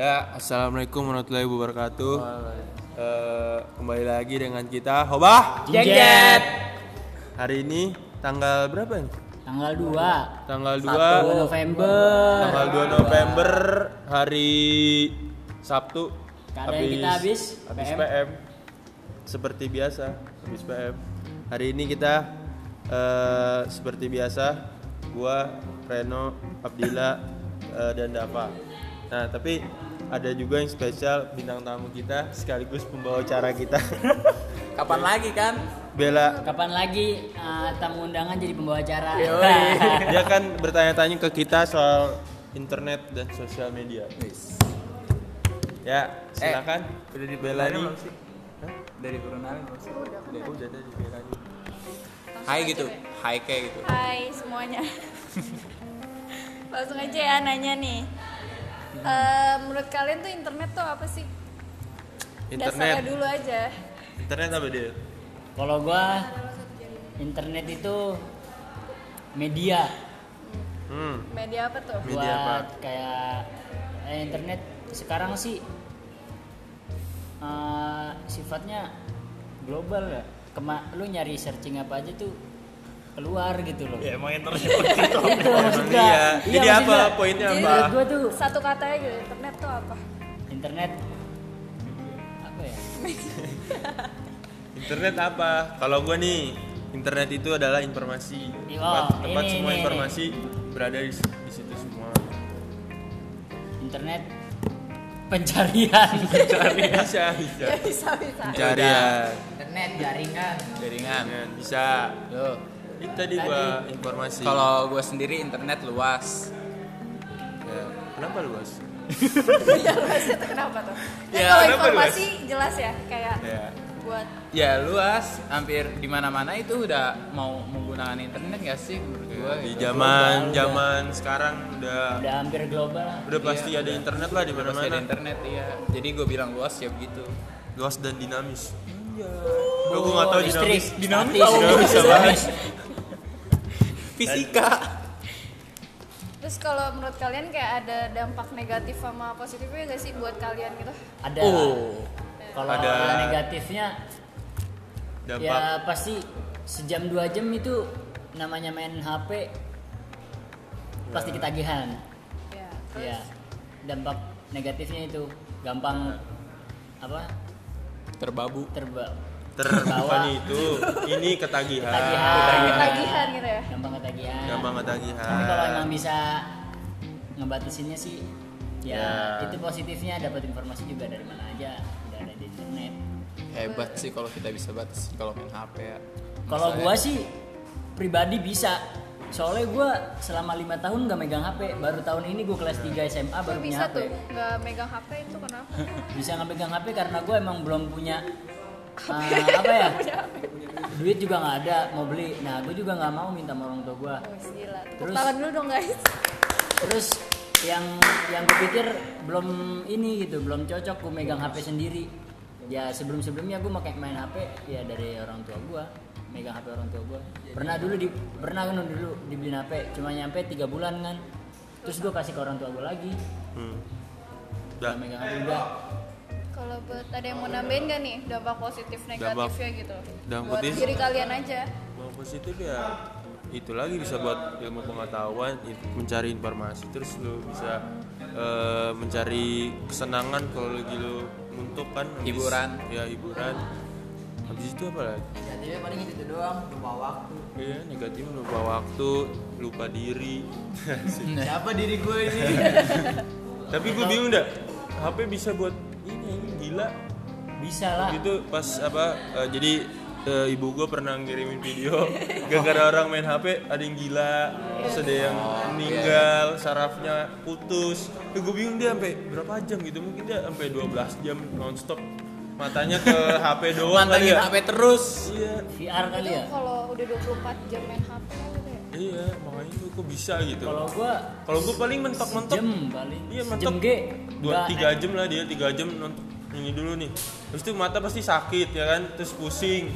Ya, assalamualaikum warahmatullahi wabarakatuh. Eh, kembali lagi dengan kita Hobah. Jengjet. Hari ini tanggal berapa nih? Tanggal 2 Tanggal 2 2 November. Tanggal 2 November hari Sabtu. Keadaan kita habis habis PM. PM. Seperti biasa, habis PM. Hari ini kita eh, seperti biasa gua, Reno, Abdillah eh, dan Dava. Nah, tapi ada juga yang spesial bintang tamu kita sekaligus pembawa acara kita. Kapan lagi kan? Bella Kapan lagi uh, tamu undangan jadi pembawa acara? dia kan bertanya-tanya ke kita soal internet dan sosial media. Ya, silakan. Udah di Bella nih. Dari perkenalan belum sih? Oh, udah tadi Bella nih. Hai gitu, hai kayak gitu. Hai semuanya. Langsung aja ya nanya nih. Eh, menurut kalian tuh internet tuh apa sih? Dasarnya Internet. dulu aja. Internet apa dia? Kalau gua internet itu media Hmm. Media apa tuh? Media buat apa? kayak eh, internet sekarang sih uh, sifatnya global ya. Kema lu nyari searching apa aja tuh keluar gitu loh. Ya emang internet itu maksud gua. iya. Jadi maksud apa? gua. Poinnya Jadi apa? Menurut gua tuh Satu katanya gitu, internet tuh apa? internet apa ya? Internet apa? Kalau gua nih, internet itu adalah informasi. Tempat, tempat ini, semua ini, informasi berada di, di situ semua. Internet pencarian. Bisa, bisa. Ya bisa bisa. Pencarian. internet jaringan jaringan. Jaringan, bisa. Tuh. Itu tadi gua informasi. Kalau gue sendiri internet luas. ya, kenapa luas? ya luasnya tuh kenapa tuh? Kan Ya, kalau informasi jelas ya kayak Ya. buat Ya luas, hampir di mana-mana itu udah mau menggunakan internet gak sih menurut Ya, gue? di gitu. zaman Global, zaman sekarang udah Udah hampir global. udah pasti Iya, ada udah. internet lah di Udah pasti ada mana-mana. internet iya. Jadi gue bilang luas ya begitu. Luas dan dinamis. Iya. Gua gua nggak tahu listrik, dinamis. statis, Dinamis apa? dinamis. Fisika. Terus kalau menurut kalian kayak ada dampak negatif sama positifnya gak sih buat kalian gitu? Ada. Oh. Kalau Ada. negatifnya Dampak ya pasti sejam dua jam itu namanya main HP pasti ketagihan. Ya. Terus Ya. Dampak negatifnya itu gampang apa? Terbabu. Terba terbawa itu ini ketagihan. Ketagihan. ketagihan gitu ya. gampang ketagihan. Gampang ketagihan. Tapi kalau emang bisa ngebatasinnya sih ya, Ya. itu positifnya dapat informasi juga dari mana aja udah ada di internet. Hebat sih kalau kita bisa batas kalau main HP ya. Kalau gua sih pribadi bisa. Soalnya gua selama lima tahun gak megang HP. Baru tahun ini gua kelas 3 SMA baru Kok punya bisa HP. tuh nggak megang HP itu kenapa? Bisa nggak megang HP karena gua emang belum punya uh, apa ya? Duit juga nggak ada mau beli. Nah, gua juga nggak mau minta sama orang tua gua. Oh, Terus- tangan dulu dong guys. Terus yang yang gue pikir belum ini gitu, belum cocok gue megang HP sendiri. Ya sebelum sebelumnya gue pakai main HP ya dari orang tua gue, megang HP orang tua gue. Pernah dulu di pernah kan dulu dibeliin HP, cuma nyampe tiga bulan kan. Terus gue kasih ke orang tua gue lagi, Hmm. Udah Udah. megang HP udah. Kalau buat ada yang mau nambahin gak nih dampak positif negatifnya gitu? dampak buat positif. diri kalian aja. Yang positif ya itu lagi bisa buat ilmu pengetahuan, mencari informasi, terus lu bisa eh, mencari kesenangan kalau lagi lu untuk kan habis- Hiburan. ya hiburan habis itu apa lagi negatifnya paling itu doang lupa waktu iya negatif lupa waktu lupa diri siapa diri gue ini tapi gue bingung dah HP bisa buat ini ini gila Bisa lah. itu pas apa eh, jadi eh, ibu gue pernah ngirimin video gara-gara orang main HP ada yang gila terus ada yang meninggal sarafnya putus gue bingung dia sampai berapa jam gitu mungkin dia sampai 12 jam nonstop matanya ke HP doang kali Mantengin ya HP terus. iya VR kali Itu ya. kalau udah 24 jam main HP ya. Iya makanya itu kok bisa gitu Kalau gue kalau gue paling mentok-mentok jam paling. Iya, mentok. G. dua tiga jam lah dia tiga jam nonton ini dulu nih terus itu mata pasti sakit ya kan terus pusing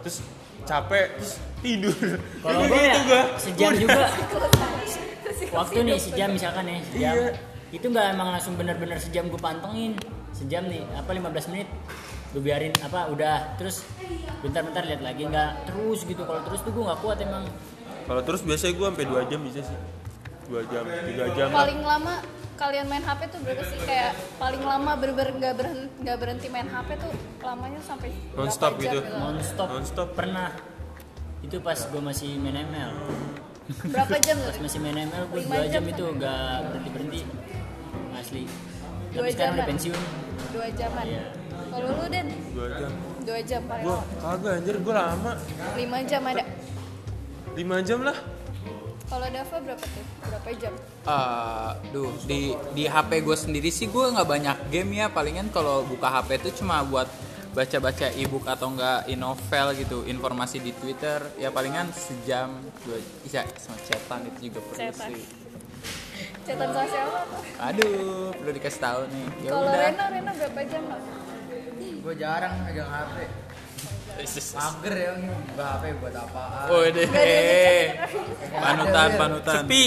terus capek terus tidur Kalau Gitu gue ya gua. sejam Udah. juga. Waktu nih sejam misalkan ya, sejam. iya itu nggak emang langsung bener-bener sejam gue pantengin sejam nih apa 15 menit gue biarin apa udah terus bentar-bentar lihat lagi nggak terus gitu kalau terus tuh gue nggak kuat emang Kalau terus biasanya gue sampai 2 jam bisa sih. 2 jam, 3 jam. lah. paling lama kalian main HP tuh berapa sih kayak paling lama bener-bener nggak berhenti nggak berhenti main HP tuh lamanya sampai berapa Non-stop jam gitu. nonstop Non-stop. pernah itu pas gue masih main ML berapa jam tuh pas masih main ML gue Lima dua jam jam itu gak berhenti berhenti asli Dua tapi sekarang udah pensiun dua jaman Iya. kalau lu den 2 jam. dua jam paling lama kagak anjir, gue lama. lima jam ada 5 jam lah. kalau Dava berapa tuh? Berapa jam? Eh, duh di di HP gue sendiri sih gue nggak banyak game ya. Palingan kalau buka HP itu cuma buat baca-baca ebook atau enggak e-novel gitu informasi di Twitter. Ya palingan sejam dua iya sama chatan itu juga perlu Chatan. sih. Catatan sosial apa aduh perlu dikasih tahu nih. Ya kalau Rena Rena berapa jam lo Gue jarang megang HP. Mager ya buka HP buat apaan? oh deh ada yang panutan panutan Sepi.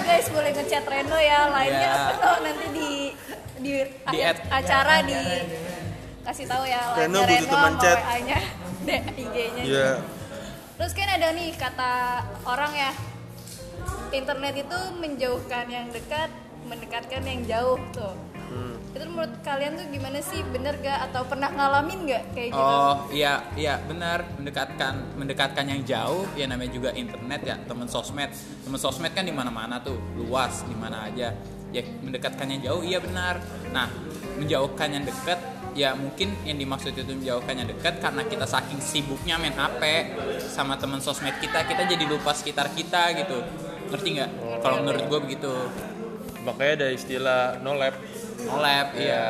guys boleh ngechat Reno ya lainnya Ya. Reno nanti di di, Di akhir acara di kasih tahu ya Reno butuh teman chat. WA-nya IG-nya Iya. terus kan ada nih kata orang ya internet itu menjauhkan yang dekat mendekatkan yang jauh tuh. Itu menurut kalian tuh gimana sih? Bener gak? Atau pernah ngalamin gak kayak gitu? Oh iya iya benar mendekatkan mendekatkan yang jauh ya namanya juga internet ya teman sosmed. Teman sosmed kan di mana mana tuh luas di mana aja. Ya mendekatkan yang jauh iya benar. Nah menjauhkan yang dekat ya mungkin yang dimaksud itu menjauhkan yang dekat karena kita saking sibuknya main HP sama teman sosmed kita kita jadi lupa sekitar kita gitu. Ngerti nggak kalau menurut gue begitu Makanya ada istilah no lab. no lab Iya. iya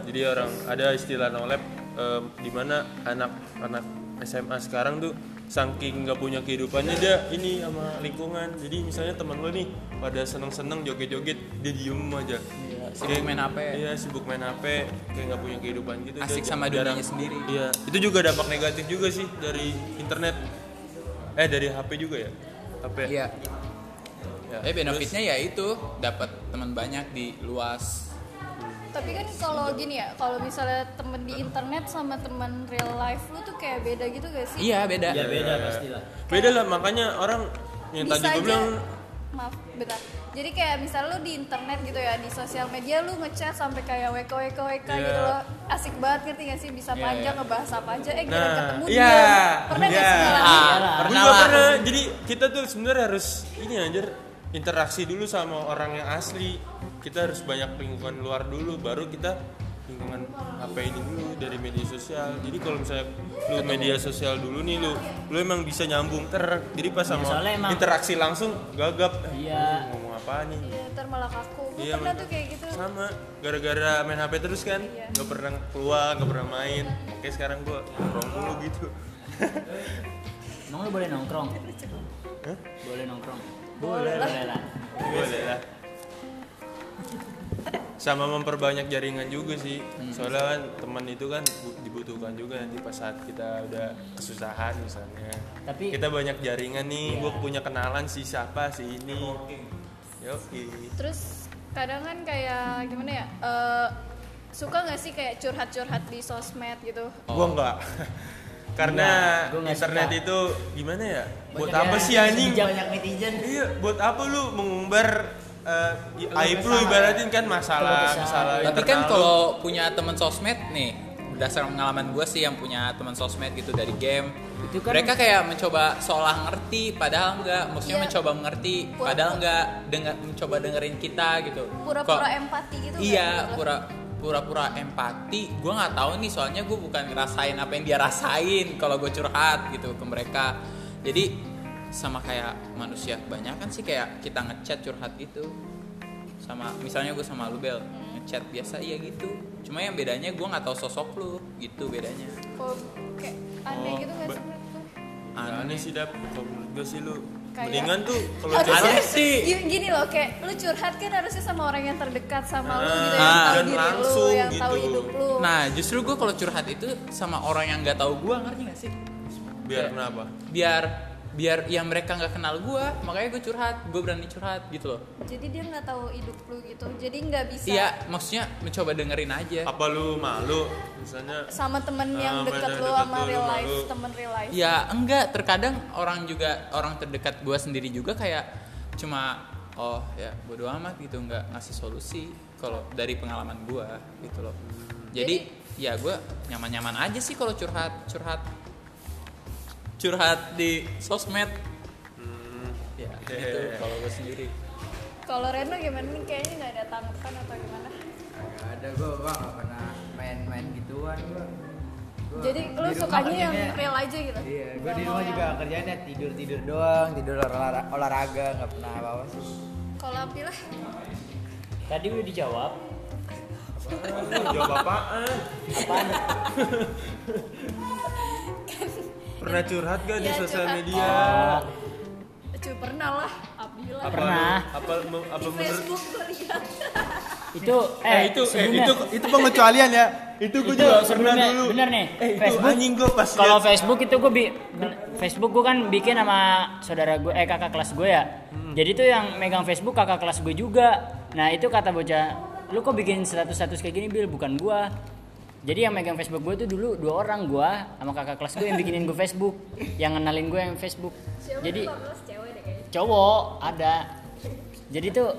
Jadi orang ada istilah no lab em, di mana anak-anak SMA sekarang tuh saking nggak punya kehidupannya dia ini sama lingkungan. Jadi misalnya teman lo nih pada seneng-seneng joget-joget dia diem aja. sibuk Kayak- main HP. Iya sibuk main HP kayak nggak punya kehidupan gitu. Asik sama jarang- dunianya sendiri. Iya. Itu juga dampak negatif juga sih dari internet. Eh dari HP juga ya. HP. iya Ya, Eh benefitnya ya itu dapat teman banyak di luas. tapi kan kalau gini ya kalau misalnya temen di internet sama temen real life lu tuh kayak beda gitu gak sih Iya beda. ya beda pastilah Beda lah makanya orang yang bisa tadi gue bilang maaf bentar jadi kayak misalnya lu di internet gitu ya di sosial media lu ngechat sampai kayak wk wk wk Iya. gitu loh asik banget ngerti gak sih bisa Iya, panjang iya. ngebahas apa aja eh Nah, kira ketemu iya, dia pernah gak iya. sih Ah, pernah pernah. Jadi kita tuh sebenarnya harus ini anjir interaksi dulu sama orang yang asli. Kita harus banyak lingkungan luar dulu, baru kita lingkungan HP ini dulu dari media sosial. Jadi kalau misalnya lu media sosial dulu nih lu, lu emang bisa nyambung ter. Jadi pas sama emang- interaksi langsung gagap. Eh, Iya. lu ngomong apa nih? iya ntar malah kaku gue Iya, pernah tuh kayak gitu Sama, gara-gara main HP terus kan, Iya. nggak pernah keluar, nggak pernah main. Oke sekarang gua nongkrong dulu gitu. emang lu boleh nongkrong Hah? boleh nongkrong Boleh lah. boleh lah Boleh lah. Sama memperbanyak jaringan juga sih. Soalnya kan teman itu kan bu- dibutuhkan juga nanti pas saat kita udah kesusahan misalnya. Tapi- kita banyak jaringan nih, gua punya kenalan si siapa si ini. Yoki. terus kadang kan kayak gimana ya eh, suka gak sih kayak curhat-curhat di sosmed gitu Gua enggak. Karena Enggak, gua nggak internet suka. itu gimana ya? Buat Banyak apa yang sih anjing? Banyak netizen. Iya, buat apa lu mengumbar eh, aib lu ibaratin kan masalah masalah Tapi kan internal lu. kalau punya teman sosmed nih, berdasarkan pengalaman gue sih yang punya teman sosmed gitu dari game, Itu kan- mereka kayak mencoba seolah ngerti, padahal enggak. Maksudnya Iya. mencoba mengerti, Pura- padahal enggak dengar mencoba dengerin kita gitu. pura-pura Kok- empati gitu nggak Iya, lo? pura pura-pura empati. Gue nggak tahu nih, soalnya gue bukan ngerasain apa yang dia rasain kalau gue curhat gitu ke mereka. Jadi sama kayak manusia banyak kan sih kayak kita ngechat curhat itu sama misalnya gue sama lu bel ngechat biasa iya gitu cuma yang bedanya gue nggak tahu sosok lu gitu bedanya Kok kayak aneh Oh, gitu gak ba- sih? Nah, aneh sih dap kalau menurut gue sih lu Kayak- mendingan tuh kalau Harusnya curhat sih. gi- gini loh kayak lu curhat kan harusnya sama orang yang terdekat sama lu gitu Ah, yang tahu dan diri lu yang tahu gitu. hidup lu nah justru gue kalau curhat itu sama orang yang nggak tahu gue ngerti gak sih biar kenapa biar biar yang mereka nggak kenal gue makanya gue curhat gue berani curhat gitu loh. Jadi dia nggak tahu hidup lu gitu jadi nggak bisa iya maksudnya mencoba dengerin aja. Apa lu malu? Misalnya sama temen yang Ah, deket lu sama real lu life malu. temen real life. Ya enggak terkadang orang juga orang terdekat gue sendiri juga kayak cuma oh ya bodo amat gitu nggak ngasih solusi kalau dari pengalaman gue gitu loh. Jadi, ya gue nyaman-nyaman aja sih kalau curhat curhat curhat di sosmed. Ya gitu kalau gue sendiri. Kalau Reno gimana nih? Kayaknya nggak ada tanggapan atau gimana? Gak ada gue gua gak pernah main-main gituan. Gua jadi di lu sukanya yang real aja gitu? Iya, gue Nggak di rumah yang- juga kerjanya tidur tidur doang, tidur olah- olahraga, nggak pernah apa apa sih. kalau Abi lah? Tadi udah dijawab. jawab apaan Apaan? pernah curhat gak di Iya, sosial curhat. media Oh, cuy pernah lah Abi lah apa Pernah. apa apa di menurut Facebook gue lihat itu eh, eh itu eh, itu itu pengecualian ya itu gue juga pernah dulu bener nih, eh itu Facebook. anjing gue pas Kalau Facebook itu gue bi Facebook gue kan bikin sama saudara gue eh kakak kelas gue ya. Hmm. Jadi tuh yang megang Facebook kakak kelas gue juga. Nah itu kata bocah, lu kok bikin status-status kayak gini bil bukan gue. Jadi yang megang Facebook gue tuh dulu dua orang gue sama kakak kelas gue yang bikinin gue Facebook, yang ngenalin gue yang Facebook. siapa Jadi cowok ada. Jadi tuh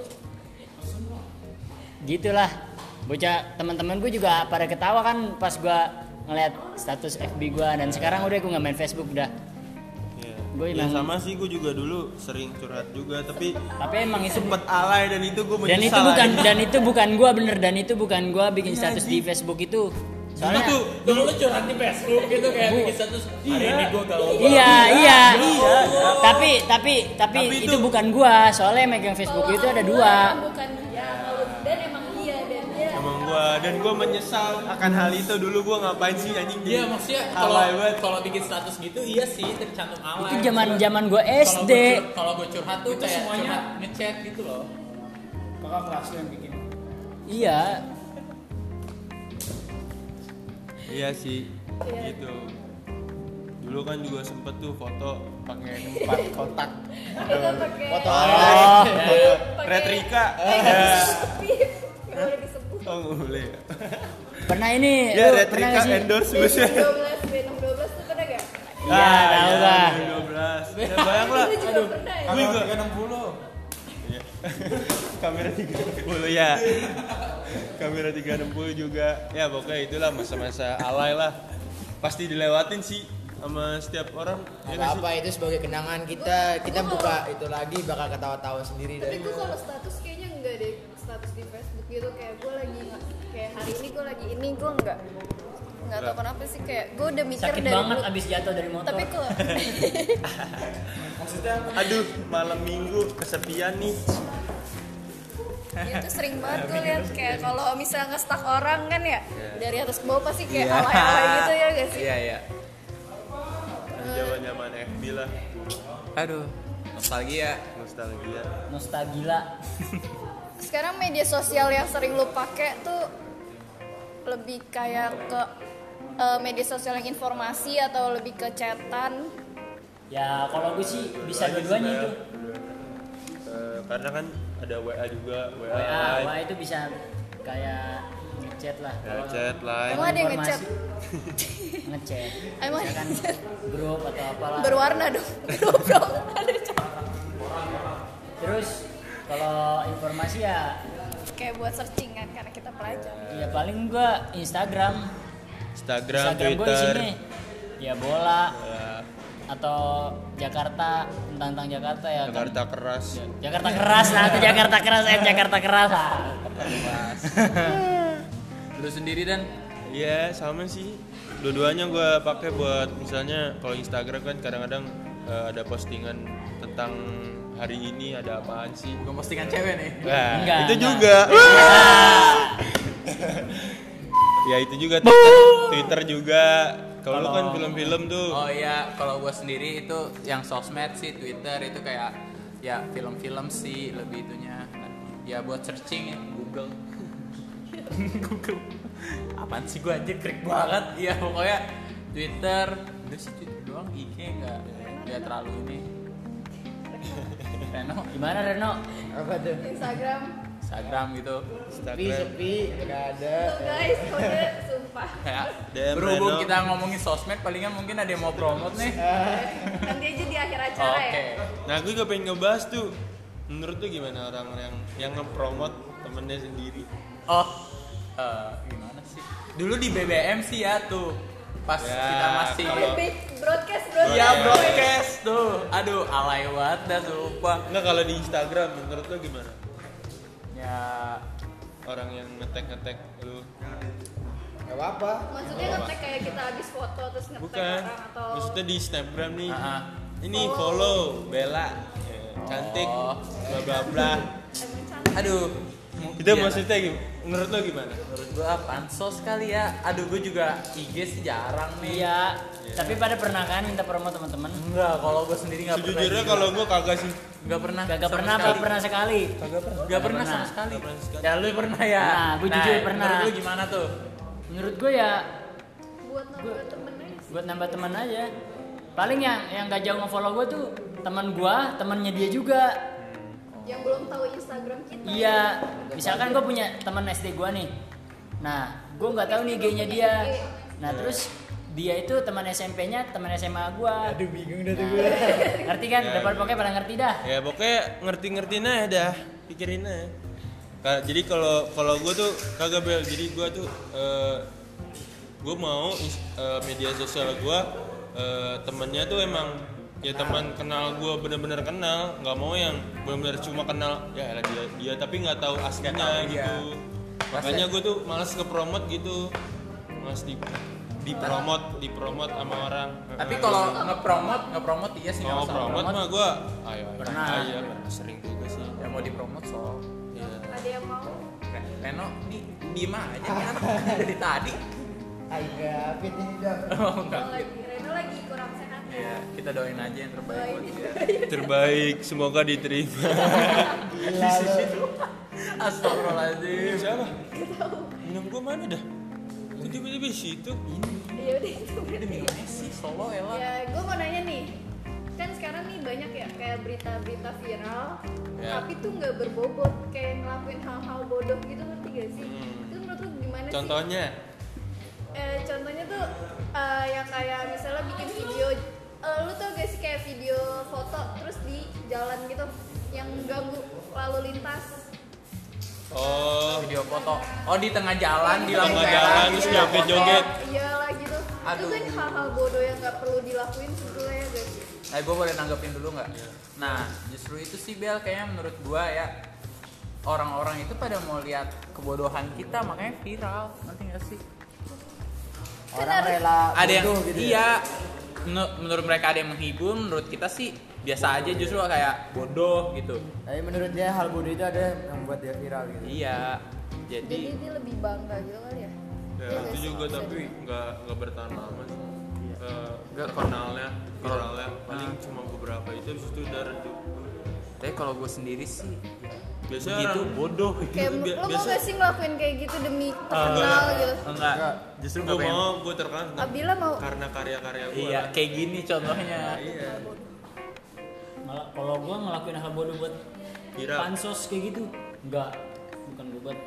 gitulah bocah teman-teman gue juga pada ketawa kan pas gue ngeliat status FB gue dan sekarang udah gue nggak main Facebook udah Iya. Gua Ya, emang- sama sih gue juga dulu sering curhat juga tapi tapi emang itu sempet alay dan itu gue dan itu bukan aja. dan itu bukan gue bener. Dan itu bukan gue bikin status di Facebook itu. Soalnya tuh dulu lu curhat di Facebook gitu kayak bikin status hari ini gue galau iya iya. Tapi tapi tapi, Tapi itu, itu- bukan gue soalnya yang megang Facebook Kalau itu ada dua. Bukan gue dan gue menyesal akan hal itu. Dulu gue ngapain sih anjing? Iya maksudnya kalau kalau bikin status gitu iya sih tercantum alay. itu zaman zaman gue SD Kalau gue curhat tuh kayak curhat ngechat gitu loh. Kakak kelas yang bikin. iya. Iya sih gitu. Dulu kan juga sempet tuh foto pakai empat kotak. Foto oh pakai- retrika oh boleh. Ya pernah ini? Ya lu pernah sih? endorse gue sih 12 Venom 12 tuh pernah gak? Iya, tahu lah. dua belas. Ya bayang lah. Ya? gue juga. 360 kamera 360 ya kamera 360 juga. Ya pokoknya itulah masa-masa alay lah. Pasti dilewatin sih sama setiap orang. Ya sih? apa itu sebagai kenangan kita? Kita buka itu lagi bakal ketawa-tawa sendiri Tapi dari gue kalau status kayaknya enggak deh gitu kayak gue lagi nggak- kayak hari ini gue lagi ini gue enggak nggak tahu kenapa sih kayak gue udah mikir sakit dari banget dulu. abis jatuh dari motor. Tapi kok aduh malam minggu kesepian nih. Itu sering banget gue lihat kayak kalau misalnya nge-stuck orang kan ya dari atas ke bawah pasti kayak Iya. alay-alay gitu ya gak sih? Iya iya. zaman zaman FB lah. Aduh, nostalgia. nostalgia. Nostalgia sekarang media sosial yang sering lu pakai tuh lebih kayak ke eh, media sosial yang informasi atau lebih ke chatan? Ya kalau gue sih bisa dua-duanya itu Bel. Eh, karena kan ada WA juga WA, WA, WA itu bisa kayak ngechat lah. Ya, Kalau chat live Emang ada yang ngechat? ngechat. Emang ngechat? grup atau apalah. Berwarna dong ada cowok terus kalau informasi ya kayak buat searching kan karena kita pelajar ya paling gua Instagram. Instagram, Instagram Twitter. isinya ya bola. Ya, atau Jakarta tentang tentang Jakarta ya. Kan? Jakarta keras. Jakarta keras nah itu Jakarta keras eh Jakarta keras ah. Lu sendiri dan? Iya sama sih. Dua-duanya gue pakai buat misalnya kalau Instagram kan kadang-kadang eh, ada postingan tentang hari ini ada apaan sih gue postingan cewek nih. Nah, Enggak, itu enggak. juga. ya itu juga Twitter, Twitter juga. Kalau lu kan film-film tuh. Oh iya, kalau gue sendiri itu yang sosmed sih Twitter itu kayak ya film-film sih lebih itunya. Ya buat searching ya Google. Google. Apaan sih gue aja krik banget. Ya pokoknya Twitter. Udah sih Twitter doang IG enggak. dia terlalu ini Reno Gimana Reno? Apa tuh? Instagram Instagram gitu Sepi, Instagram sepi, nggak ada. tuh guys kode sumpah kayak DM berhubung Reno. kita ngomongin sosmed palingan mungkin ada yang mau promote nih nanti aja di akhir acara oke ya Nah, gue juga pengen ngebahas tuh. Menurut tuh gimana orang yang yang ngepromot temennya sendiri? oh eh, gimana sih dulu di BBM sih ya tuh pas Ya, kita masih kalau- broadcast broadcast Iya broadcast tuh aduh alay banget dah sumpah Enggak kalau di Instagram menurut lo gimana? ya Orang yang ngetek ngetek lu Nggak apa-apa. maksudnya ngetek kayak kita habis foto terus ngetek bukan? orang atau Maksudnya di Snapgram nih. Ah, ah. Ini follow Bella, Ya, cantik, Oh. bla bla bla. aduh Itu Iya. maksudnya gimana? Menurut lo gimana? menurut gua pansos kali ya aduh gua juga IG sih jarang nih Iya. Tapi pada pernah kan minta promo teman-teman? enggak kalau gua sendiri nggak pernah Sejujurnya kalau gue kagak sih. nggak pernah Gak sama pernah apa pernah sekali? Kagak pernah. nggak pernah sama sekali ya lu pernah ya Nah, gua jujur pernah. menurut lu gimana tuh Menurut gue ya buat nambah temen aja sih. buat nambah teman aja. Paling yang yang gak jauh nge-follow gue tuh teman gua, temannya dia juga. Yang belum tahu Instagram kita Iya, misalkan gue punya teman SD gua nih. Nah, gue nggak tahu nih IG-nya dia. Nah, terus dia itu teman SMP-nya, teman SMA gua. Aduh bingung dah tuh gue. Ngerti kan? Ya. Dapat pokoknya pada ngerti dah. Ya pokoknya ngerti-ngertiin aja dah, pikirin aja. Ka- jadi kalau kalau gue tuh kagak bel, jadi gue tuh gue mau is- eh, media sosial gue temennya tuh emang ya teman kenal gue bener-bener kenal, nggak mau yang bener-bener cuma kenal ya elah dia dia tapi nggak tahu aslinya tahu dia. gitu. Makanya gue tuh malas ngepromot gitu, malas di dipromot dipromot sama orang. tapi kalau ngepromot ngepromot iya sih masalah promot mah gue ayo ayo Pernah. aja sering juga sih. yang mau dipromot so Ya. ada yang mau Reno di diem aja kan dari tadi Agak fit ini dah. oh enggak Reno lagi Reno lagi kurang ya kita doain aja yang terbaik buat dia. Terbaik semoga diterima. Gila lu. Astagfirullahaladzim. Siapa? Minum gua mana dah? Kok tiba-tiba di situ. Iya udah itu berarti. Messi solo ya lah ya gue mau nanya nih. Kan sekarang nih banyak ya kayak berita-berita viral Ya. tapi tuh nggak berbobot. Kayak ngelakuin hal-hal bodoh gitu ngerti gak sih? Hmm. itu menurut lu gimana sih? Contohnya? Eh, contohnya tuh eh, yang kayak video foto terus di jalan gitu yang ganggu lalu lintas oh video foto oh di tengah jalan di lampu merah jalan, terus iya, joget-joget. kayak- iya lah gitu Aduh. itu kan hal-hal bodoh yang nggak perlu dilakuin sebetulnya ya guys Nah, gue boleh nanggepin dulu nggak? Nah, justru itu sih Bel, kayaknya menurut gue ya orang-orang itu pada mau lihat kebodohan kita makanya viral, nanti nggak sih? Orang rela ada yang bodoh gitu ya. iya, menurut mereka ada yang menghibur, menurut kita sih biasa aja justru kayak bodoh gitu. Tapi menurut dia hal bodoh itu ada yang membuat dia viral gitu. Iya, jadi jadi dia lebih bangga gitu kali ya? Ya Iya itu juga Bisa tapi nggak nggak bertahan lama sih. Eh, Nggak, kenalnya kalau- viralnya paling cuma beberapa itu habis itu udah redup. Tapi kalau gue sendiri sih biasanya gitu orang bodoh. kayak Bi- lo mau biasa- gak sih ngelakuin kayak gitu demi Ah, terkenal gitu Enggak, Enggak. justru gue gue mau gue terkenal tentang- Abdillah mau karena karya-karya gue Iya, kayak gini contohnya. iya Malah kalau gua ngelakuin hal bodoh buat Viral. pansos kayak gitu, enggak. Bukan gua buat.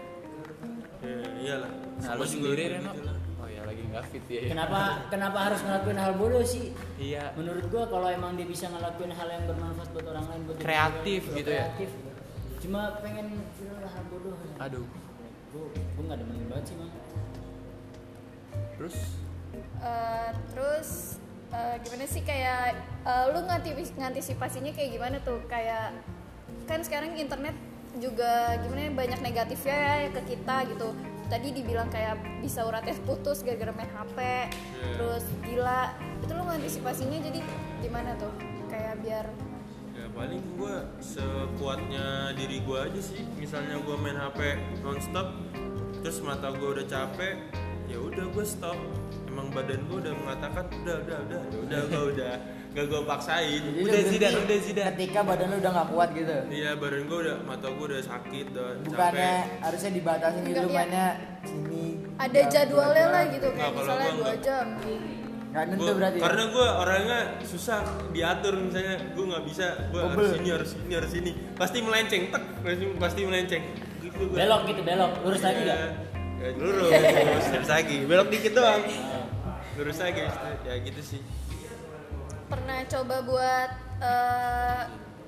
Ya, iyalah Nah, lu sendiri Reno? gitu lah. Oh ya lagi nggak fit ya. Kenapa kenapa harus ngelakuin hal bodoh sih? Iya. Menurut gua kalau emang dia bisa ngelakuin hal yang bermanfaat buat orang lain buat Kreatif gitu ya? kreatif. Cuma pengen viral hal bodoh. Aduh. Gua gua nggak demen banget sih, Bang. Terus Eh, terus eh, gimana sih kayak eh, lu nganti- ngantisipasinya kayak gimana tuh kayak kan sekarang internet juga gimana ya, banyak negatifnya ya ke kita gitu tadi dibilang kayak bisa uratnya putus gara-gara main HP terus gila itu lu ngantisipasinya jadi gimana tuh kayak biar ya paling gue sekuatnya diri gue aja sih. Misalnya gue main hp nonstop terus mata gue udah capek ya udah gue stop. Emang badan gue udah mengatakan udah udah udah udah gue udah gak gue paksain. Jadi udah zidan udah zidan Ketika badan lu udah nggak kuat gitu. iya badan gue udah mata gue udah sakit udah Bukannya capek harusnya dibatasin gitu ya. mainnya sini. ada jadwalnya lah gitu kayak misalnya gua dua jam Nentu Gua- berarti ya? Karena gue orangnya susah diatur misalnya. Gue nggak bisa gue harus ini harus ini harus ini pasti melenceng tek pasti, pasti melenceng. Gitu belok gitu belok. Lurus lagi Ya, gak ya, lurus lurus lagi. Belok dikit doang. Lurus lagi ya gitu sih. Pernah coba buat eh,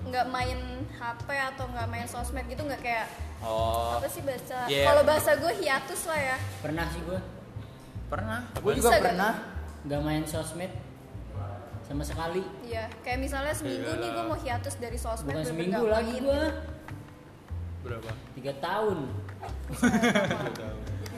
nggak main HP atau nggak main sosmed gitu nggak kayak oh. apa sih bahasa? Yeah. kalau bahasa gue hiatus lah ya. Pernah sih gue pernah. Gue Bisa juga nggak? pernah. Nggak main sosmed sama sekali. Iya kayak misalnya seminggu nih gue mau hiatus dari sosmed bukan seminggu lagi gue berapa? Tiga tahun.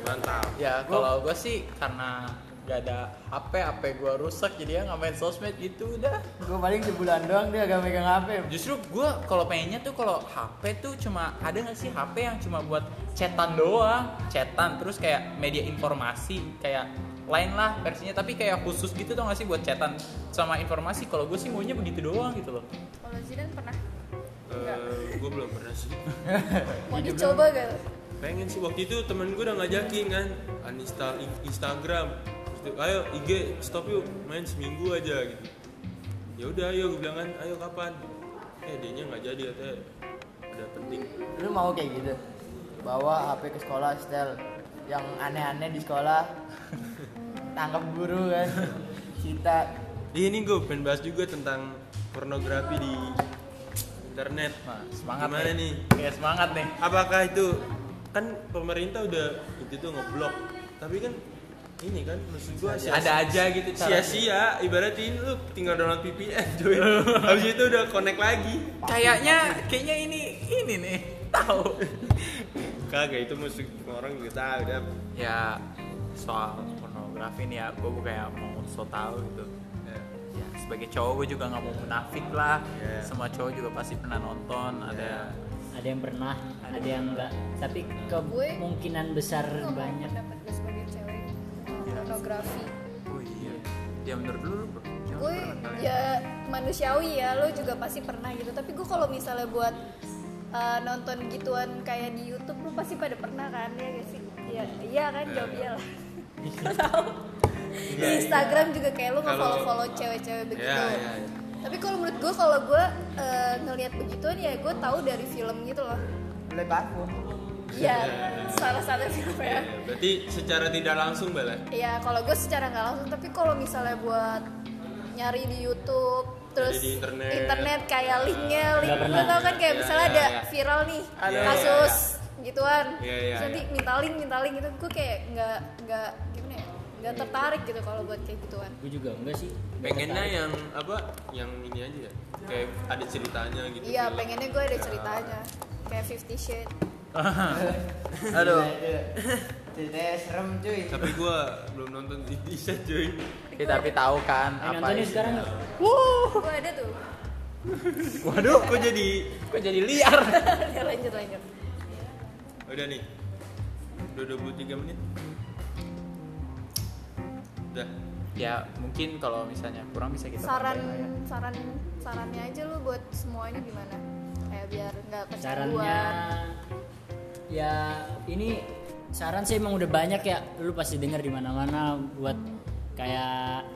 Mantap. Ya kalau gue sih karena gak ada HP HP gue rusak jadi ya nggak main sosmed gitu udah. Gue paling sebulan doang dia agak megang HP. Justru gue kalau pengennya tuh kalau HP tuh cuma ada nggak sih HP yang cuma buat chatan doang, chatan terus kayak media informasi kayak lain lah versinya. Tapi kayak khusus gitu tau gak sih buat chatan sama informasi? Kalau gue sih maunya begitu doang gitu loh. Kalau Zidan pernah? Gue Eh, belum pernah sih. Mau dicoba gak pengen sih. Waktu itu temen gue udah ngajakin kan. Uninstall Instagram. Ayo IG stop yuk. Main seminggu aja gitu. Ya udah ayo gue bilang kan ayo kapan? Eh dia nya nggak jadi katanya. Ada penting. Lu mau kayak gitu? Bawa HP ke sekolah style yang aneh-aneh di sekolah. Tangkap guru kan. Iya ini gue pengen bahas juga tentang pornografi di internet. Nah, semangat gimana nih. ya semangat nih. Apakah itu kan pemerintah udah itu tuh ngeblok tapi kan ini kan maksud gua sia- ada aja gitu sia-sia ibaratnya lu tinggal download VPN cuy. Habis itu udah connect lagi. Kayaknya kayaknya ini ini nih tahu. Kagak itu musik orang juga tahu dah ya soal pornografi nih ya. Gue bukan yang mau so tau gitu. Ya. ya sebagai cowok gue juga nggak mau munafik lah. Ya. semua cowok juga pasti pernah nonton ada ada yang pernah ada yang enggak tapi kemungkinan besar Gue banyak. pendapat gue sebagai cewek. Pornografi. Oh iya. Ya menurut lu gue ya manusiawi ya. Lo juga pasti pernah gitu. Tapi gue kalau misalnya buat uh, nonton gituan kayak di YouTube lo pasti pada pernah kan? Ya gak sih? Iya iya kan? Jawab iya. lah tahu. Di Instagram juga kayak lo nggak Kalau- follow follow cewek-cewek begitu. ya ya ya. tapi kalau menurut gue kalau gue uh, ngelihat begituan ya gue tahu dari film gitu loh. Mulai parfum. Iya, salah satu film ya. Ya, berarti secara tidak langsung bala Iya, kalau gue secara nggak langsung, tapi kalau misalnya buat nyari di YouTube, terus di internet. kayak linknya, link lu tau kan kayak Iya, misalnya iya, ada iya. viral nih Iya, kasus iya, gituan, Iya, iya, terus nanti iya. minta link, minta link gitu, gue kayak nggak nggak gimana ya, nggak tertarik gitu kalau buat kayak gituan. gue juga enggak sih pengennya tertarik. yang apa yang ini aja ya kayak ada ceritanya gitu Iya, film. pengennya gue ada ceritanya, kayak Fifty Shades. aduh Ceritanya serem cuy. tapi gue belum nonton di bisa cuy Ya, tapi tahu kan Eh, apa nontonnya isinya. sekarang Gue ada tuh. waduh kok jadi kok jadi liar ya lanjut lanjut. Udah nih. Udah 23 menit. Udah. Ya mungkin kalau misalnya kurang bisa kita saran ya. saran sarannya aja lu buat semuanya gimana? Kayak biar nggak sarannya kecanduan. ya ini saran sih emang udah banyak ya. Lu pasti dengar di mana-mana buat kayak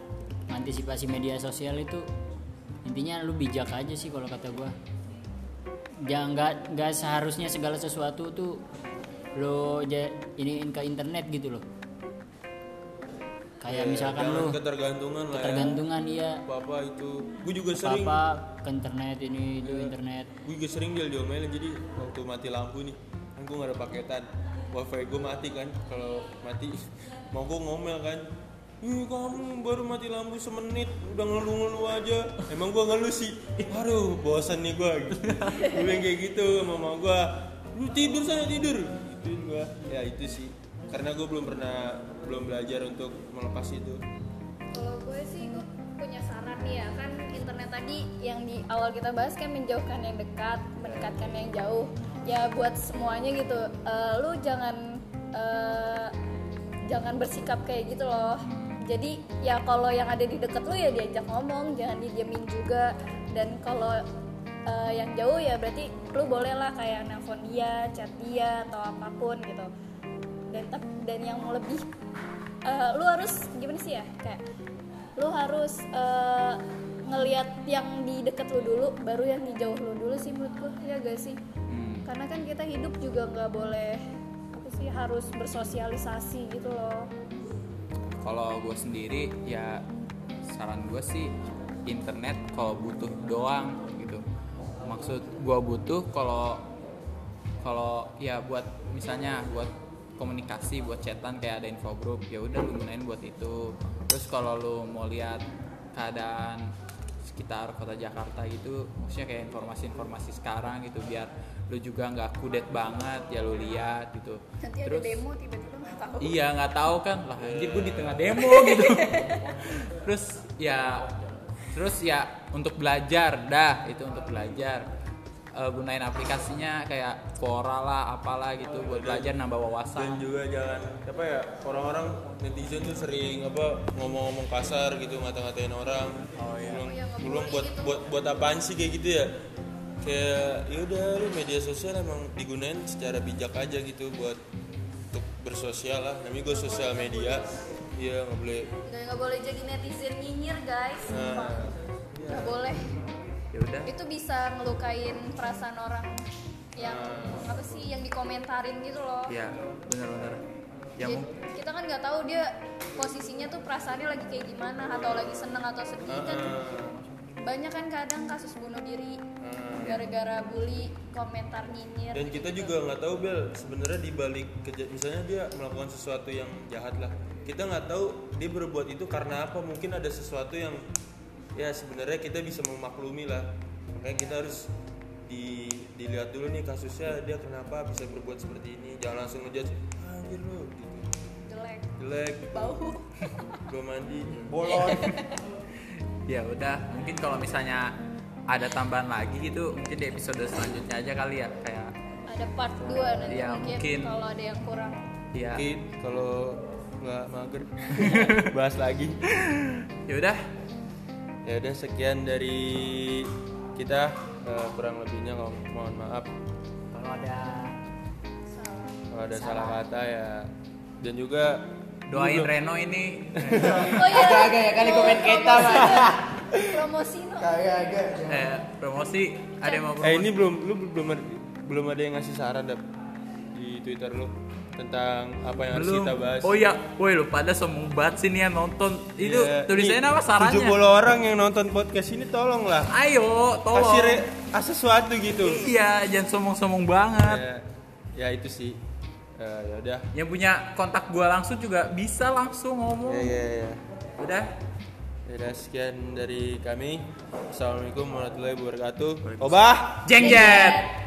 antisipasi media sosial itu. Intinya lu bijak aja sih kalau kata gua. Jangan nggak nggak seharusnya segala sesuatu tuh lo iniin ke internet gitu loh. Kayak misalkan Jangan lu ketergantungan lah ketergantungan iya. Ya apa itu. Gue juga sering. apa ke internet ini itu internet. Gue juga sering dia diomelin jadi waktu mati lampu nih kan gue gak ada paketan. Wifi gue mati kan kalau mati mau gue ngomel kan. Ih kamu baru mati lampu semenit udah ngeluh-ngeluh aja. Emang gue ngeluh sih. Aduh bosan nih gue. Gue kayak gitu sama mama gue Lu tidur sana tidur gue Ya itu sih. Karena gue belum pernah Belum belajar untuk melepas itu. Kalau gue sih gue punya saran nih ya. Kan internet tadi yang di awal kita bahas kan menjauhkan yang dekat mendekatkan yang jauh. Ya buat semuanya gitu. Eh, lu jangan eh, jangan bersikap kayak gitu loh. Jadi ya kalau yang ada di deket lu ya diajak ngomong jangan didiemin juga. Dan kalau eh, yang jauh ya berarti lu boleh lah kayak nelfon dia chat dia atau apa pun gitu. Dan dan yang lebih eh, lu harus gimana sih ya kayak lu harus eh, ngelihat yang di deket lu dulu baru yang di jauh lu dulu sih menurut gua ya gak sih? Hmm. karena kan kita hidup juga nggak boleh apa sih harus bersosialisasi gitu loh. Kalau gue sendiri ya saran gue sih internet kalau butuh doang maksud gue butuh kalau kalau ya buat misalnya buat komunikasi buat chatan kayak ada info group ya udah lu gunain buat itu. Terus kalau lu mau lihat keadaan sekitar kota Jakarta gitu maksudnya kayak informasi-informasi sekarang gitu biar lu juga nggak kudet banget ya lu lihat gitu. Nanti ada demo tiba-tiba nggak tahu. Iya nggak tahu kan. Lah anjir gue di tengah demo gitu. terus ya terus ya untuk belajar dah itu untuk belajar Eh, gunain aplikasinya kayak Quora lah apalah gitu buat belajar nambah dan wawasan. juga jangan apa ya orang-orang netizen tuh sering apa ngomong-ngomong kasar gitu ngata-ngatain orang oh, iya. belum Oh, iya, belum buat gitu. buat buat apaan sih kayak gitu ya kayak yaudah lu media sosial emang digunain secara bijak aja gitu buat untuk bersosial lah namanya gue sosial media iya nggak boleh. Nggak nggak boleh jadi netizen nyinyir guys. Nah, nggak boleh. Ya udah. itu bisa ngelukain perasaan orang yang apa sih yang dikomentarin gitu loh. Ya benar-benar. Ya Jadi, mung- kita kan nggak tahu dia posisinya tuh perasaannya lagi kayak gimana atau lagi seneng atau sedih kan. Ah, banyak kan kadang kasus bunuh diri ah. gara-gara bully komentar nyinyir dan kita gitu. juga nggak tahu bel sebenarnya di balik misalnya dia melakukan sesuatu yang jahat lah kita nggak tahu dia berbuat itu karena apa. Mungkin ada sesuatu yang ya sebenarnya kita bisa memaklumi lah. Makanya kita harus di, dilihat dulu nih kasusnya dia kenapa bisa berbuat seperti ini. Jangan langsung ngejudge "Ah, anjir lu gitu. Jelek. Jelek gitu. bau. Belum mandi. Bolon ya udah mungkin kalau misalnya ada tambahan lagi gitu mungkin di episode selanjutnya aja kali ya kayak ada part 2 nanti Iya, mungkin, mungkin. kalau ada yang kurang. Ya. Mungkin kalau nggak mager. Bahas lagi. Ya udah. Ya udah sekian dari kita. Eh, kurang lebihnya mo- mohon maaf. Kalau ada salah kalau ada salah. kata ya. Dan juga doain dulu- Reno ini. Oh iya. Agak-agak ya, kali komen kita, Mas. promosi no agak agak eh, promosi. Ada yang mau promosi eh ini belum lu belum ada, belum ada yang ngasih saran Dap, di Twitter lu tentang apa yang harus belum. kita bahas. Oh iya woi lu pada sombong banget sih nih yang nonton. Itu Iya. tulisannya apa? Sarannya 70 orang yang nonton podcast ini tolonglah. Ayo tolong. Kasih re- sesuatu gitu. Iya jangan sombong-sombong banget. Ya, ya itu sih. Eh, ya udah. Yang punya kontak gua langsung juga bisa langsung ngomong. Ya ya ya udah? Ya udah sekian dari kami. Assalamualaikum warahmatullahi wabarakatuh. Obah. jeng jet